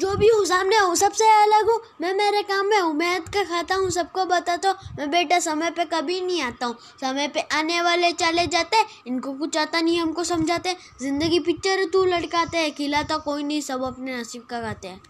जो भी हूँ, सामने हूँ, सबसे अलग हूँ। मैं मेरे काम में हूँ मेहनत तो का खाता हूँ, सबको बताता तो। हूँ मैं बेटा, समय पे कभी नहीं आता हूँ। समय पे आने वाले चले जाते इनको कुछ आता नहीं, हमको समझाते ज़िंदगी पिक्चर तू लटकाते खिलाता कोई नहीं, सब अपने नसीब का गाते हैं।